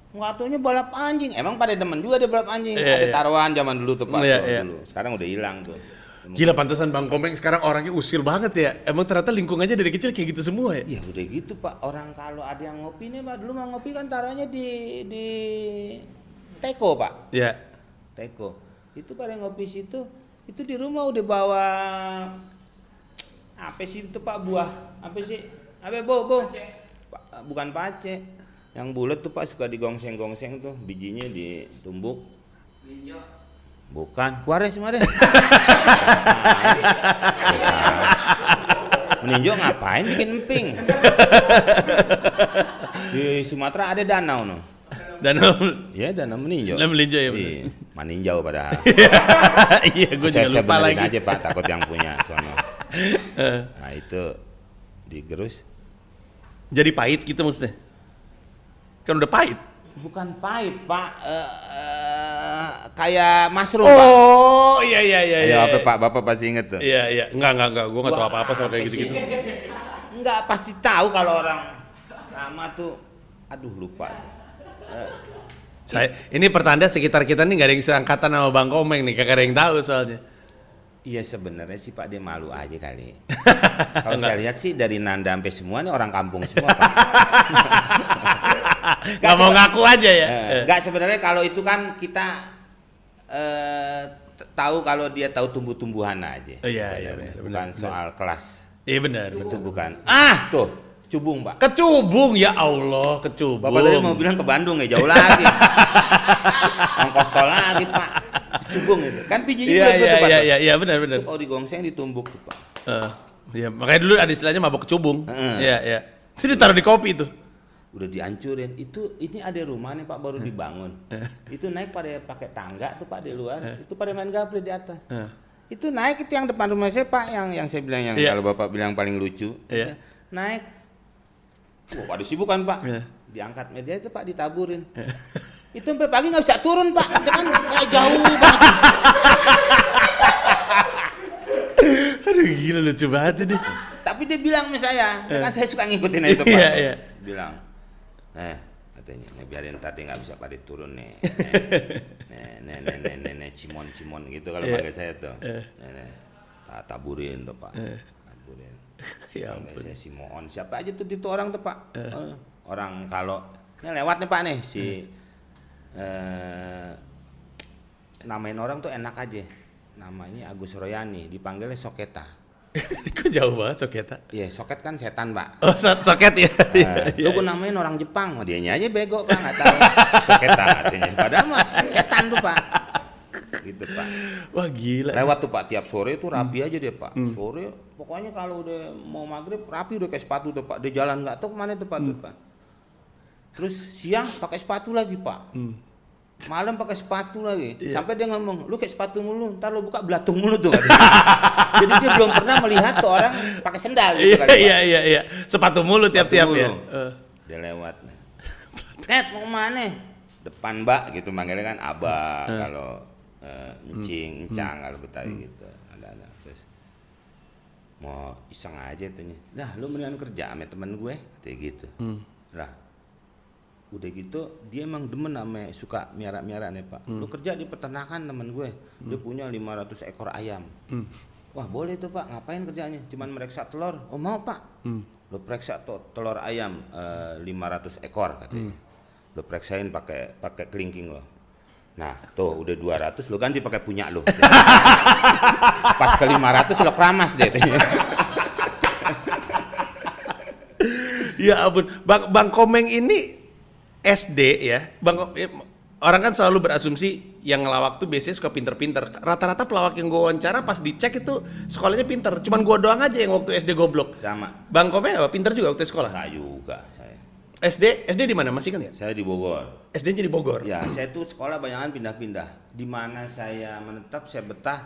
Nggak taunya balap anjing. Emang pada demen juga dia balap anjing. Iya, ada iya. taruhan zaman dulu tuh Pak. Iya, tuh, iya. dulu. Sekarang udah hilang tuh. Gila pantesan Bang Komeng sekarang orangnya usil banget ya. Emang ternyata lingkungannya dari kecil kayak gitu semua ya? Ya udah gitu Pak. Orang kalau ada yang ngopi nih Pak, dulu mau ngopi kan taruhnya di di teko Pak. Iya. Teko. Itu pada ngopi situ, itu di rumah udah bawa apa sih itu Pak buah? Apa sih? Apa bo bo? Pa- bukan pace. Yang bulat tuh Pak suka digongseng-gongseng tuh, bijinya ditumbuk. Bukan, kuares kemarin. Meninjau ngapain bikin emping? Di Sumatera ada danau no. Dan Ya danau meninjau. Danau meninjau, ya. Iya, meninjau padahal. iya, gue saya, juga lupa lagi. aja Pak, takut yang punya sono. Eh, Nah itu digerus. Jadi pahit gitu maksudnya? Kan udah pahit. Bukan pahit Pak, Eh, eh, kayak mushroom Pak. Oh, iya iya iya. Ayo iya, apa iya. Pak, Bapak pasti inget tuh. Iya iya, enggak enggak enggak, gue nggak tahu apa-apa soal kayak gitu-gitu. Enggak, pasti tahu kalau orang lama tuh, aduh lupa. Eh, Saya ini pertanda sekitar kita nih nggak ada yang seangkatan sama Bang Komeng nih, kagak ada yang tahu soalnya. Iya sebenarnya sih Pak dia malu aja kali. Kalau saya lihat sih dari Nanda sampai semua nih orang kampung semua Pak. Gak mau ngaku aja ya. Eh, Enggak sebenarnya kalau itu kan kita eh tahu kalau dia tahu tumbuh-tumbuhan aja. Oh, iya, iya, sebenarnya. benar, bukan benar, soal kelas. Iya benar. Itu bukan. Ah, tuh, cubung, Pak. Kecubung ya Allah, kecubung. Bapak tadi mau bilang ke Bandung ya, jauh lagi. Ongkos tol lagi, Pak. Cubung itu. Kan Iya bulat-bulat iya tuh, Pak. iya iya iya benar benar. Itu Kalau digongseng ditumbuk tuh, Pak. Eh, Iya, makanya dulu ada istilahnya mabok kecubung. Iya iya. Itu ditaruh di kopi tuh. Udah dihancurin itu ini ada rumah nih pak baru dibangun itu naik pada pakai tangga tuh pak di luar itu pada main gaple di atas Eh. Itu naik itu yang depan rumah saya Pak, yang yang saya bilang yang Iya. kalau Bapak bilang paling lucu. Iya. Naik. Wah, pada sibuk kan Pak. Iya. Diangkat media itu Pak ditaburin. itu sampai pagi nggak bisa turun Pak, kan kayak jauh banget. Aduh gila lucu banget ini. Tapi dia bilang sama saya, ya kan saya suka ngikutin itu Pak. Iya, iya. Bilang, eh katanya, "Nih, biarin tadi nggak bisa pada turun nih. Nih, nih, nih, nih, nih, cimon, cimon gitu kalau Iya. panggil saya tuh. Nih, nih, tak taburin tuh Pak. Taburin. Ya ampun. saya si Moon, siapa aja tuh itu orang tuh Pak. Eh, orang kalau, ini lewat nih Pak nih si, eh, namain orang tuh enak aja. Namanya Agus Royani, dipanggilnya Soketa. Kok jauh banget soketa? Iya, soket kan setan, Pak. Oh so- soket ya. Nah, Iya, lu gue namain orang Jepang, oh, dianya aja bego pak, nggak tahu. Soketa katanya. Padahal mas setan tuh pak. Gitu pak. Wah gila. Lewat tuh pak tiap sore tuh Hmm. rapi aja dia pak. Sore pokoknya kalau udah mau maghrib rapi udah kayak sepatu tuh pak. Dia jalan nggak tahu ke mana tuh pak. tuh, Hmm. pak. Terus siang pakai sepatu lagi pak. Hmm. Malam pakai sepatu lagi. Iya. Sampai dia ngomong, lu kayak sepatu mulu, ntar lu buka belatung mulu tuh. Jadi dia belum pernah melihat tuh orang pakai sendal gitu Pak. iya iya iya. Sepatu mulu tiap-tiap ya. Eh. dia lewat nih Ket mau ke mana depan mbak gitu manggilnya kan abah kalau eh, encing encang kalau betawi gitu ada ada terus mau iseng aja tanya dah lu mendingan kerja sama temen gue katanya gitu lah udah gitu dia emang demen sama suka miara-miara nih pak. Lu kerja di peternakan temen gue. Dia punya 500 ekor ayam. Wah boleh tuh pak. Ngapain kerjanya? Cuman meriksa telur. Oh mau pak. Lu periksa tuh telur ayam eh, 500 ekor katanya. Lu periksain pakai pakai kelingking lo. Nah tuh udah 200 lu ganti pakai punya lu. Pas ke 500 lo keramas deh. Ya ampun, Bang, Bang Komeng ini SD ya. Bang eh, orang kan selalu berasumsi yang ngelawak tuh biasanya suka pinter-pinter. Rata-rata pelawak yang gue wawancara pas dicek itu sekolahnya pinter. Cuman gue doang aja yang waktu SD goblok. sama Bang Komeng apa pinter juga waktu sekolah? Enggak juga saya SD SD di mana? Masih kan ya? saya di Bogor SD nya di Bogor. Ya, saya tuh sekolah banyakan pindah-pindah. Di mana saya menetap, saya betah,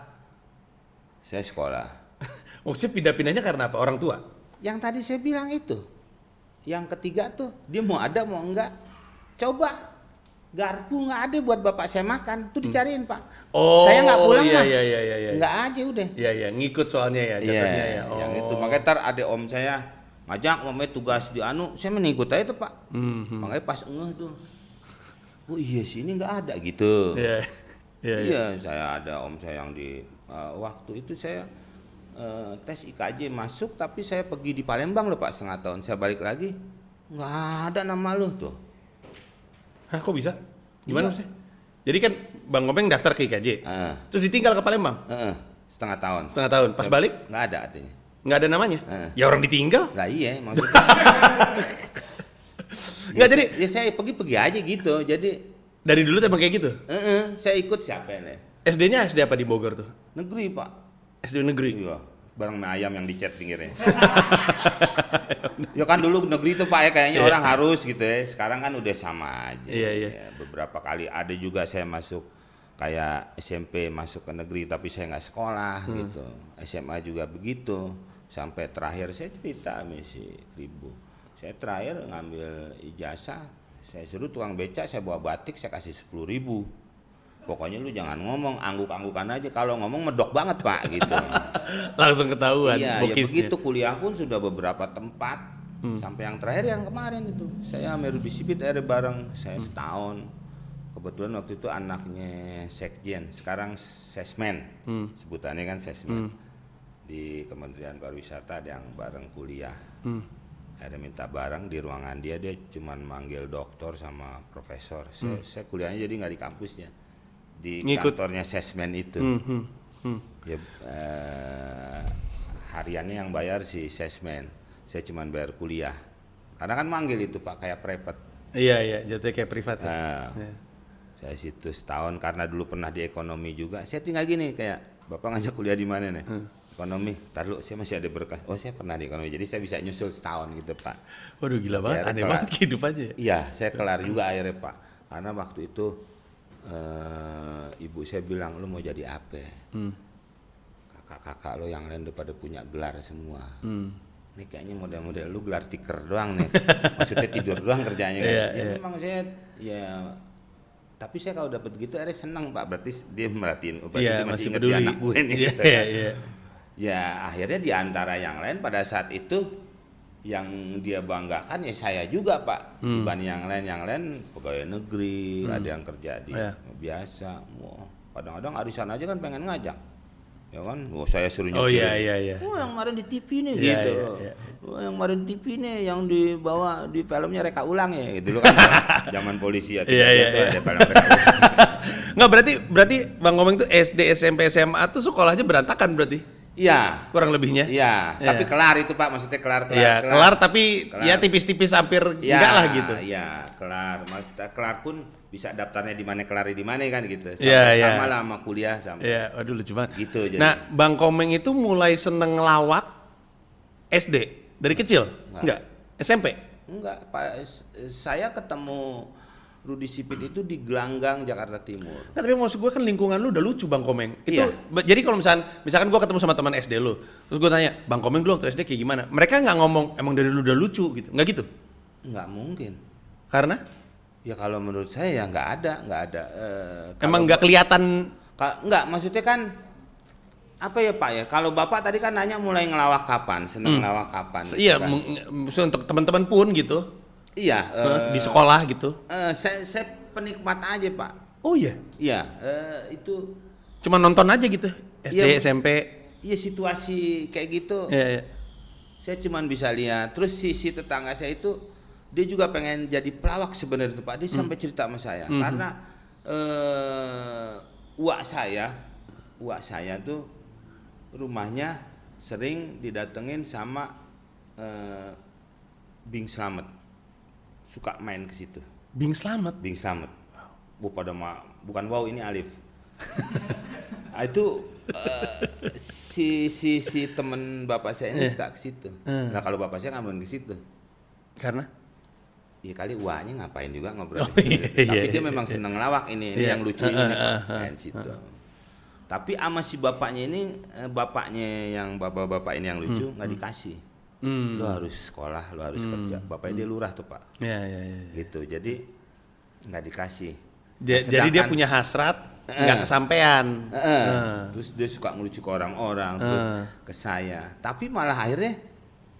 saya sekolah. Maksudnya pindah-pindahnya karena apa? Orang tua. Yang tadi saya bilang itu, yang ketiga tuh dia mau ada mau enggak, coba garpu nggak ada buat bapak saya makan, tuh dicariin pak. Oh, saya nggak pulang iya, mah, iya, iya, iya, iya. nggak aja udah. Iya iya, ngikut soalnya ya Iya, jatuhnya ya. yang Oh. itu makanya tar ada om saya ngajak mamanya tugas di anu, saya menikut aja tuh pak. Mhm. Makanya pas ngeh tuh, oh iya sih ini nggak ada gitu. Iya. Iya, iya. Iya, saya ada om saya yang di eh, waktu itu saya eh, tes IKJ masuk, tapi saya pergi di Palembang loh pak setengah tahun. Saya balik lagi, nggak ada nama lu tuh. Hah, kok bisa? Gimana Iya. sih? Jadi kan Bang Komeng daftar ke IKJ. Eh, Terus ditinggal ke Palembang eh, setengah tahun. setengah tahun. Pas Saya- balik nggak ada artinya. nggak ada namanya. Eh. Ya orang ditinggal. Lah iya maksudnya. Nggak, Ya, jadi- ya saya pergi-pergi aja gitu. Jadi Dari dulu emang kayak gitu. eh, eh, saya ikut siapa nih? SD-nya SD apa di Bogor tuh? Negeri pak. SD negeri. Iya, bareng mie ayam yang dicet pinggirnya. ya kan dulu negeri itu pak ya kayaknya Iya. orang harus gitu ya. Sekarang kan udah sama aja. Iya, iya. Ya, beberapa kali ada juga saya masuk kayak SMP masuk ke negeri tapi saya nggak sekolah Hmm. gitu. SMA juga begitu. Sampai terakhir saya cerita sama si Kribo. Saya terakhir ngambil ijazah, saya suruh tukang beca, saya bawa batik, saya kasih sepuluh ribu. Pokoknya lu jangan ngomong, angguk-anggukan aja. Kalau ngomong medok banget pak gitu. Langsung ketahuan Iya, ya begitu kuliah pun sudah beberapa tempat. Sampai yang terakhir yang kemarin itu. Saya sama Rudi Sipit ada bareng, saya setahun. Kebetulan waktu itu anaknya Sekjen, sekarang Sesmen. Sebutannya kan Sesmen. Di Kementerian Pariwisata ada yang bareng kuliah. Hmm. Ada minta bareng di ruangan dia, dia cuman manggil doktor sama profesor. Saya, saya kuliahnya jadi nggak di kampusnya. Di Ngikut. kantornya Sesmen itu. Hmm, hmm, hmm. Ya, eh, hariannya yang bayar si sesmen. Saya cuma bayar kuliah. Karena kan manggil itu Pak kayak prepet. Iya iya, jatuhnya kayak privat ya. Nah, Iya. saya situ setahun karena dulu pernah di ekonomi juga. Saya tinggal gini kayak Bapak ngajak kuliah di mana nih? Hmm. Ekonomi. Tar dulu saya masih ada berkas. Oh, saya pernah di ekonomi. Jadi saya bisa nyusul setahun gitu, Pak. Waduh gila banget, aneh kelar. banget kehidupannya ya. Iya, saya kelar juga akhirnya, Pak. Karena waktu itu eh, ibu saya bilang, "Lu mau jadi apa?" Hmm. kakak-kakak lo yang lain udah pada punya gelar semua. Hmm. Ini kayaknya model-model lu gelar tiker doang nih. Maksudnya tidur doang kerjanya kan. Iya, ya iya. memang saya ya tapi saya kalau dapat gitu akhirnya senang Pak. Berarti dia merhatiin oh, berarti Iya, dia masih masih ingat peduli. anak gue nih. Iya, gitu iya, kan. iya. Ya akhirnya di antara yang lain pada saat itu yang dia banggakan ya saya juga Pak. Hmm. Dibanding yang lain yang lain pegawai negeri, ada yang kerja di Iya. biasa. Wah, kadang-kadang arisan aja kan pengen ngajak. Ya kan, wah saya suruh Oh iya iya iya. Oh yang kemarin di TV nih Iya, gitu. iya, iya. Oh yang kemarin TV nih yang dibawa di filmnya reka ulang ya gitu kan zaman polisi ya Iya, iya, tuh iya. ada film reka ulang. Nggak berarti berarti Bang Komeng tuh SD, SMP, SMA tuh sekolahnya berantakan berarti Iya. kurang lebihnya. Iya, Iya. tapi kelar itu Pak, maksudnya kelar kelar. Iya, kelar tapi Kelar. ya tipis-tipis hampir Iya, enggak lah gitu. Iya, kelar. Maksudnya kelar pun bisa daftarnya di mana kelar di mana kan gitu. Sama, Iya, iya. sama lah sama kuliah sama. Iya, waduh lucu banget. Gitu jadi. Nah, Bang Komeng itu mulai seneng ngelawak SD dari kecil? Enggak. Enggak. SMP? Enggak, Pak. S- Saya ketemu Rudi Sipit itu di Gelanggang Jakarta Timur. Nggak, tapi maksud gue kan lingkungan lu udah lucu Bang Komeng. Itu Iya. jadi kalau misalkan misalkan gue ketemu sama teman SD lu, terus gue tanya, "Bang Komeng dulu waktu SD kayak gimana?" Mereka nggak ngomong emang dari lu udah lucu gitu. Nggak gitu. Enggak mungkin. Karena Ya kalau menurut saya ya nggak ada, nggak ada. eh, emang nggak kelihatan Enggak, maksudnya kan apa ya Pak ya? Kalau Bapak tadi kan nanya mulai ngelawak kapan, seneng ngelawak kapan. gitu iya kan. meng- maksudnya untuk teman-teman pun gitu. Iya, eh, di sekolah gitu. eh, saya, saya penikmat aja Pak. Oh iya. Iya, eh, itu Cuma nonton aja gitu. SD, Iya, Bu. SMP. ya situasi kayak gitu. Iya, iya. Saya cuman bisa lihat. Terus sisi tetangga saya itu dia juga pengen jadi pelawak sebenarnya tuh Pak. Dia sampai cerita sama saya Hmm. karena eh uak saya, uak saya tuh rumahnya sering didatengin sama eh, Bing Slamet. Suka main ke situ. Bing selamat. Bing Slamet. Bu pada ma- bukan wow ini Alif. Ah, itu eh, si si si temen bapak saya ini suka ke situ. Nah kalau bapak saya nggak main ke situ. Karena Ya kali uangnya ngapain juga ngobrol Oh, di situ. iya, Tapi iya, dia iya, memang seneng lawak ini, ini Iya. yang lucu ini Heeh, nih, heeh, main situ. Tapi sama si bapaknya ini, eh, bapaknya yang bapak-bapak ini yang lucu nggak dikasih. Hmm. Lo harus sekolah, lo harus kerja. Bapaknya dia lurah tuh pak, Iya, iya, iya. gitu. Jadi nggak dikasih. Ja- Nah, jadi dia punya hasrat Eh. nggak kesampaian. Heeh. Heeh. Terus dia suka ngelucu ke orang-orang, terus Heeh. ke saya. Tapi malah akhirnya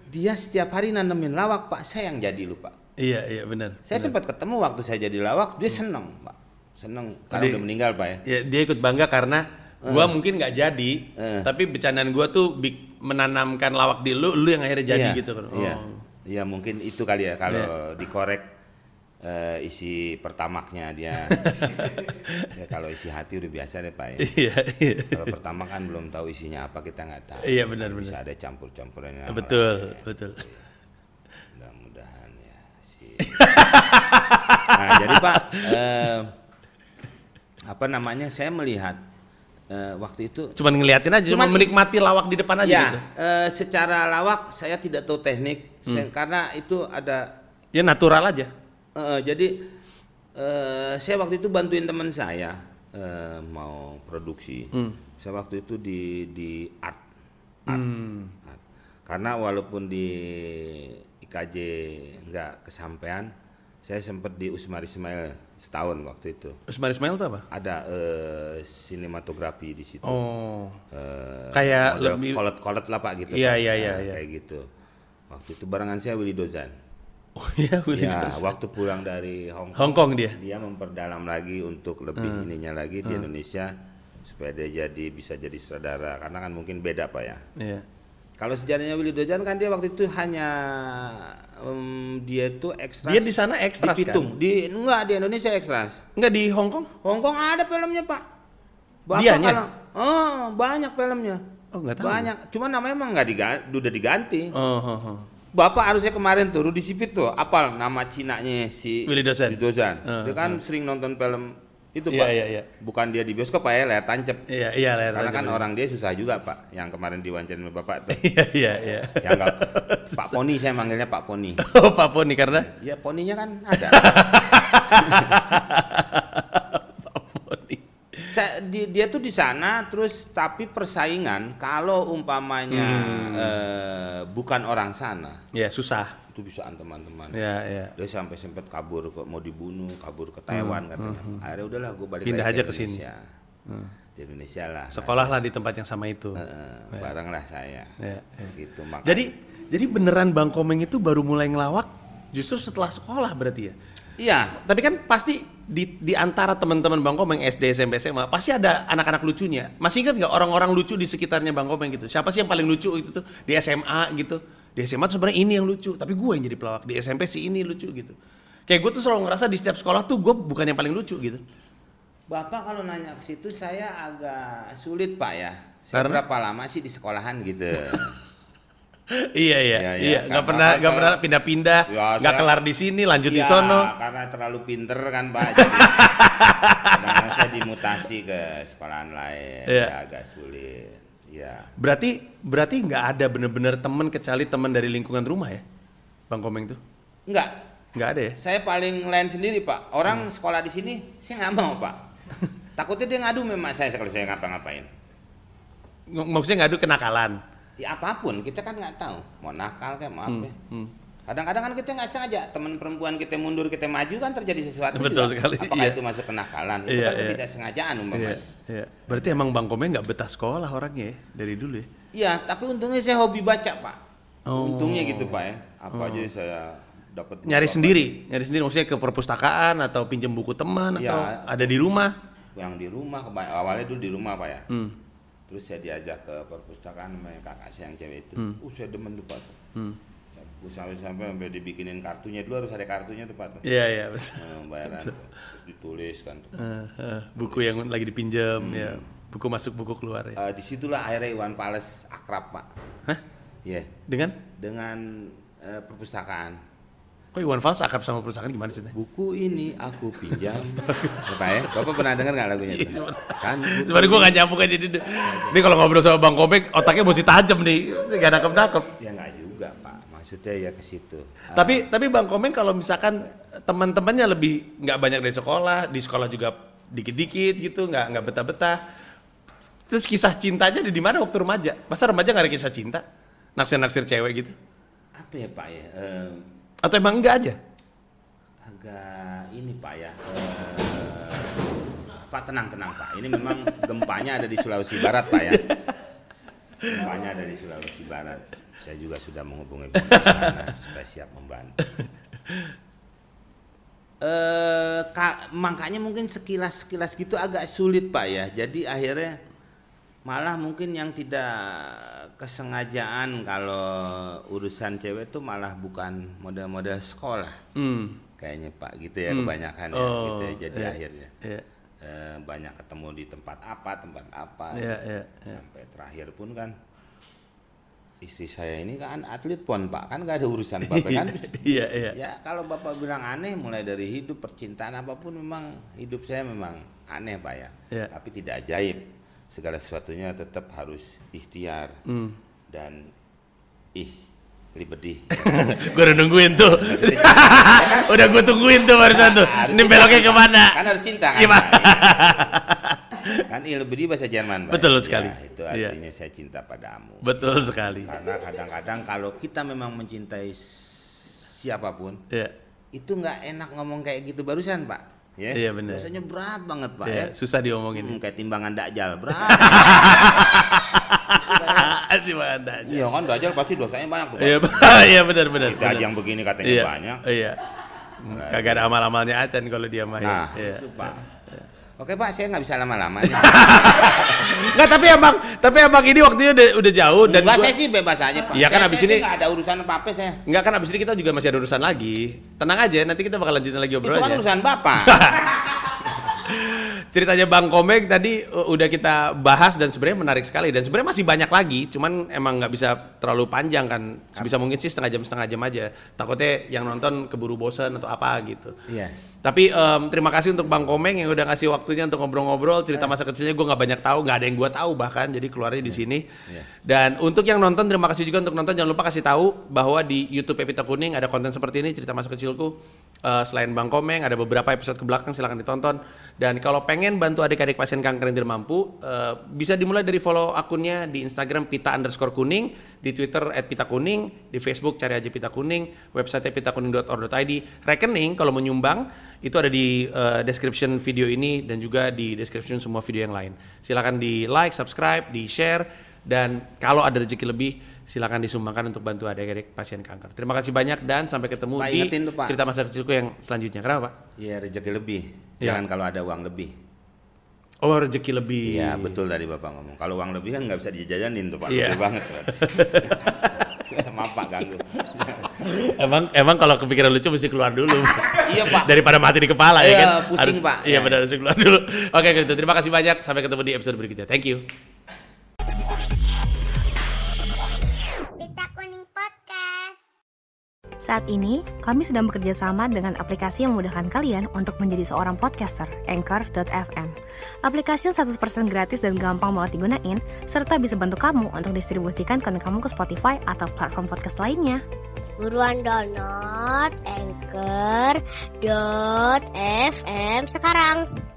dia setiap hari nanemin lawak, Pak. Saya yang jadi lupa. Iya, iya benar. Saya sempat ketemu waktu saya jadi lawak, dia seneng, Pak. Seneng karena Dia- udah meninggal, Pak ya. Ya, dia ikut bangga karena gua mungkin nggak jadi, Eh. tapi bercandaan gua tuh menanamkan lawak di lu, lu yang akhirnya jadi Iya, gitu kan. Iya. Oh. Iya, mungkin itu kali ya kalau dikorek eh, isi pertamaknya dia. ya kalau isi hati udah biasa deh, Pak ya. Iya, iya. Kalau pertama kan belum tahu isinya apa kita nggak tahu. Iya, benar, Kan Bisa benar. ada campur-campurannya. betul, betul. Mudah-mudahan ya sih. nah, jadi Pak, eh, apa namanya? Saya melihat eh, waktu itu Cuman ngeliatin aja, cuma Cuman is- menikmati lawak di depan aja ya gitu. eh, secara lawak saya tidak tahu teknik saya- karena itu ada Ya natural aja. eh, jadi eh, saya waktu itu bantuin teman saya eh, mau produksi. Saya waktu itu di di art, art, art. karena walaupun di IKJ nggak kesampaian, saya sempat di Usmar Ismail setahun waktu itu. Usman Ismail tuh apa? Ada eh, sinematografi di situ. Oh. Eh, Kayak lebih- kolot-kolot lah pak gitu Iya, Pak. iya, iya, Nah, iya. kayak gitu waktu itu barengan saya Willy Dozan Oh iya, Willy ya Dawson. waktu pulang dari Hong Kong Hong Kong dia. dia memperdalam lagi untuk lebih Hmm. ininya lagi di Indonesia supaya dia jadi bisa jadi saudara karena kan mungkin beda pak ya Iya. Kalau sejarahnya Willy Dozan kan dia waktu itu hanya em, dia itu ekstras Dia di sana ekstras, di Pitung. di enggak di Indonesia ekstras Enggak di Hong Kong? Hong Kong ada filmnya pak Bapak Dianya? kalau oh banyak filmnya Oh, nggak tahu. banyak cuma namanya emang nggak diganti udah diganti Oh, oh, oh. Bapak harusnya kemarin tuh Rudi Sipit tuh apal nama Cinanya si Willy Dozan. Eh, Dia kan sering nonton film itu Iya, Pak. iya, iya. Bukan dia di bioskop Pak ya, layar tancep. Iya, iya, layar Karena tancap kan orang dia susah juga Pak, yang kemarin diwawancarin sama Bapak tuh. Iya, iya, iya. yang nggak Pak Poni saya manggilnya Pak Poni. Oh, Pak Poni karena Ya poninya kan ada. Di- dia tuh di sana terus tapi persaingan kalau umpamanya Hmm. eh, bukan orang sana Ya susah. itu bisaan teman-teman. Ya ya. Dia sampai sempat kabur ke mau dibunuh, kabur ke Taiwan katanya. Akhirnya udahlah gue balik Hmm, Pindah aja ke sini. Indonesia. Di Indonesia lah. Sekolah lah di tempat yang sama itu. Eh, bareng lah saya. Ya, ya. Gitu maka Jadi jadi beneran Bang Komeng itu baru mulai ngelawak justru setelah sekolah berarti ya. Iya, Tapi kan pasti di, di antara teman-teman Bang Komeng SD, SMP, SMA pasti ada anak-anak lucunya. Masih ingat nggak orang-orang lucu di sekitarnya Bang Komeng gitu? Siapa sih yang paling lucu itu tuh di SMA gitu? Di SMA tuh sebenarnya ini yang lucu, tapi gue yang jadi pelawak. Di SMP sih ini lucu gitu. Kayak gue tuh selalu ngerasa di setiap sekolah tuh gue bukan yang paling lucu gitu. Bapak kalau nanya ke situ saya agak sulit Pak ya. Saya Karena? berapa lama sih di sekolahan gitu. iya iya Iya, iya. iya nggak Nggak pernah nggak pernah pindah-pindah Ya, nggak saya- kelar di sini lanjut di Iya, sono karena terlalu pinter kan Pak. Jadi kadang saya dimutasi ke sekolahan lain. Iya. Ya, agak sulit. Ya. berarti berarti nggak ada bener-bener temen kecuali temen dari lingkungan rumah ya bang komeng tuh Enggak, nggak ada ya saya paling lain sendiri Pak. Hmm. Orang sekolah di sini saya nggak mau Pak. Takutnya dia ngadu memang saya kalau saya ngapa-ngapain. Ng- maksudnya nggak ada kenakalan Ya apa pun kita kan nggak tahu. Mau nakal kayak mau apa. hmm. Kadang-kadang kan kita nggak sengaja teman perempuan kita mundur kita maju kan terjadi sesuatu. Betul juga. sekali, Apakah iya. itu masuk kenakalan? Itu Iya, kan iya. ketidaksengajaan Iya, umpamanya. iya. Berarti emang Bang Komeng nggak betah sekolah orangnya ya dari dulu ya? Iya, tapi untungnya saya hobi baca, Pak. Oh. Untungnya gitu, Pak ya. Apa aja saya dapat Nyari sendiri, nyari sendiri maksudnya ke perpustakaan atau pinjem buku teman Iya. atau ada di rumah? yang di rumah awalnya dulu di rumah, Pak ya. Hmm. Terus saya diajak ke perpustakaan sama kakak saya yang cewek itu. Uh, saya demen tuh, Pak. Hmm. Buku sampai-sampai sampai dibikinin kartunya dulu harus ada kartunya tuh, Pak. Iya iya. betul. Eh, bayaran terus ditulis kan. tuh. Eh, eh, buku yang lagi dipinjam ya, buku masuk buku keluar ya. Eh, di situlah akhirnya Iwan Fals akrab, Pak. Hah? Iya. Dengan? Dengan eh, perpustakaan. Kok Iwan Fals akrab sama perpustakaan gimana ceritanya? Buku ini aku pinjam. Apa ya? Bapak pernah dengar nggak lagunya itu? Kan buku Sebenarnya gue gak nyambung aja ini. Ini kalau ngobrol sama Bang Komeng, otaknya mesti tajam nih. Gak nangkep-nangkep. Ya nggak juga pak, maksudnya ya ke situ. Tapi tapi Bang Komeng kalau misalkan teman-temannya lebih nggak banyak dari sekolah, di sekolah juga dikit-dikit gitu, nggak nggak betah-betah. Terus kisah cintanya di mana waktu remaja? Masa remaja nggak ada kisah cinta? Naksir-naksir cewek gitu? apa ya pak ya? Eh, Atau emang enggak aja? agak ini pak ya. Eh, pak tenang tenang pak. Ini memang gempanya ada di Sulawesi Barat pak ya. Gempanya ada di Sulawesi Barat. Saya juga sudah menghubungi sana supaya siap membantu. Eh, ka- makanya mungkin sekilas sekilas gitu agak sulit pak ya. Jadi akhirnya malah mungkin yang tidak kesengajaan kalau urusan cewek itu malah bukan model-model sekolah Hmm. kayaknya pak gitu ya kebanyakan ya Oh, gitu ya. jadi iya. akhirnya Iya, eh, banyak ketemu di tempat apa tempat apa iya, iya. iya. sampai terakhir pun kan istri saya ini kan atlet pon pak kan nggak ada urusan bapak kan Iya, iya. ya kalau bapak bilang aneh mulai dari hidup percintaan apa pun memang hidup saya memang aneh pak ya Iya. tapi tidak ajaib segala sesuatunya tetap harus ikhtiar Hmm. dan ih libedih gue udah nungguin tuh. udah gue tungguin tuh barusan tuh. Ini beloknya Pak. ke mana? kan harus cinta kan Gimana? Kan ilbedi bahasa Jerman Pak. Betul Ya, sekali. itu Iya. artinya saya cinta padamu Betul sekali. karena kadang-kadang kalau kita memang mencintai siapa pun Iya. itu nggak enak ngomong kayak gitu barusan pak ya Iya, benar. Rasanya berat banget pak Iya, ya susah diomongin. Hmm, kayak timbangan dakjal berat Di mana aja. iya kan dakjal pasti dosanya banyak tuh. Iya, iya benar benar. kita aja yang begini katanya Iya. banyak Iya. Hmm, Kagak ada amal-amalnya acan kalau dia ya. nah Iya. itu pak oke pak saya nggak bisa lama-lama nih. Enggak, tapi emang tapi emang ini waktunya udah udah jauh dan Enggak, gua- saya sih bebas aja pak Iya, kan Saya- abis saya ini- nggak ada urusan apa-apa saya Enggak kan abis ini kita juga masih ada urusan lagi. Tenang aja, nanti kita bakal lanjutin lagi itu obrolannya. kan urusan bapak Ceritanya Bang Komeng tadi udah kita bahas dan sebenarnya menarik sekali dan sebenarnya masih banyak lagi, cuman emang nggak bisa terlalu panjang kan. Sebisa mungkin sih setengah jam setengah jam aja. Takutnya yang nonton keburu bosan atau apa gitu. iya Tapi em, terima kasih untuk Bang Komeng yang udah ngasih waktunya untuk ngobrol-ngobrol cerita masa kecilnya gue nggak banyak tahu, nggak ada yang gue tahu bahkan jadi keluarnya di sini. Iya. Dan untuk yang nonton terima kasih juga untuk nonton jangan lupa kasih tahu bahwa di YouTube Epita Kuning ada konten seperti ini cerita masa kecilku. Eh, selain Bang Komeng ada beberapa episode ke belakang silahkan ditonton. Dan kalau pengen bantu adik-adik pasien kanker yang tidak mampu eh, bisa dimulai dari follow akunnya di Instagram pita underscore kuning, di Twitter at pita kuning, di Facebook cari aja pita kuning, website pitakuning.or.id. Rekening kalau mau nyumbang itu ada di eh, description video ini dan juga di description semua video yang lain. Silakan di like, subscribe, di share dan kalau ada rezeki lebih silakan disumbangkan untuk bantu adik-adik pasien kanker. Terima kasih banyak dan sampai ketemu Pak, di tuh, Pak. cerita masa kecilku yang selanjutnya. Kenapa? Pak? Iya rezeki lebih. Iya. Jangan kalau ada uang lebih. Oh rezeki lebih. Iya betul tadi bapak ngomong. Kalau uang lebih kan nggak bisa dijajanin tuh pak. Iya. Banget. Maaf pak ganggu. emang emang kalau kepikiran lucu mesti keluar dulu. iya pak. Daripada mati di kepala ya Iya, kan. pusing, Harus- Pak. Iya Iya. benar harus keluar dulu. Oke gitu. Terima kasih banyak. Sampai ketemu di episode berikutnya. Thank you. Saat ini, kami sedang bekerja sama dengan aplikasi yang memudahkan kalian untuk menjadi seorang podcaster, Anchor.fm. Aplikasi yang 100% gratis dan gampang banget digunain, serta bisa bantu kamu untuk distribusikan konten kamu ke Spotify atau platform podcast lainnya. Buruan download Anchor.fm sekarang.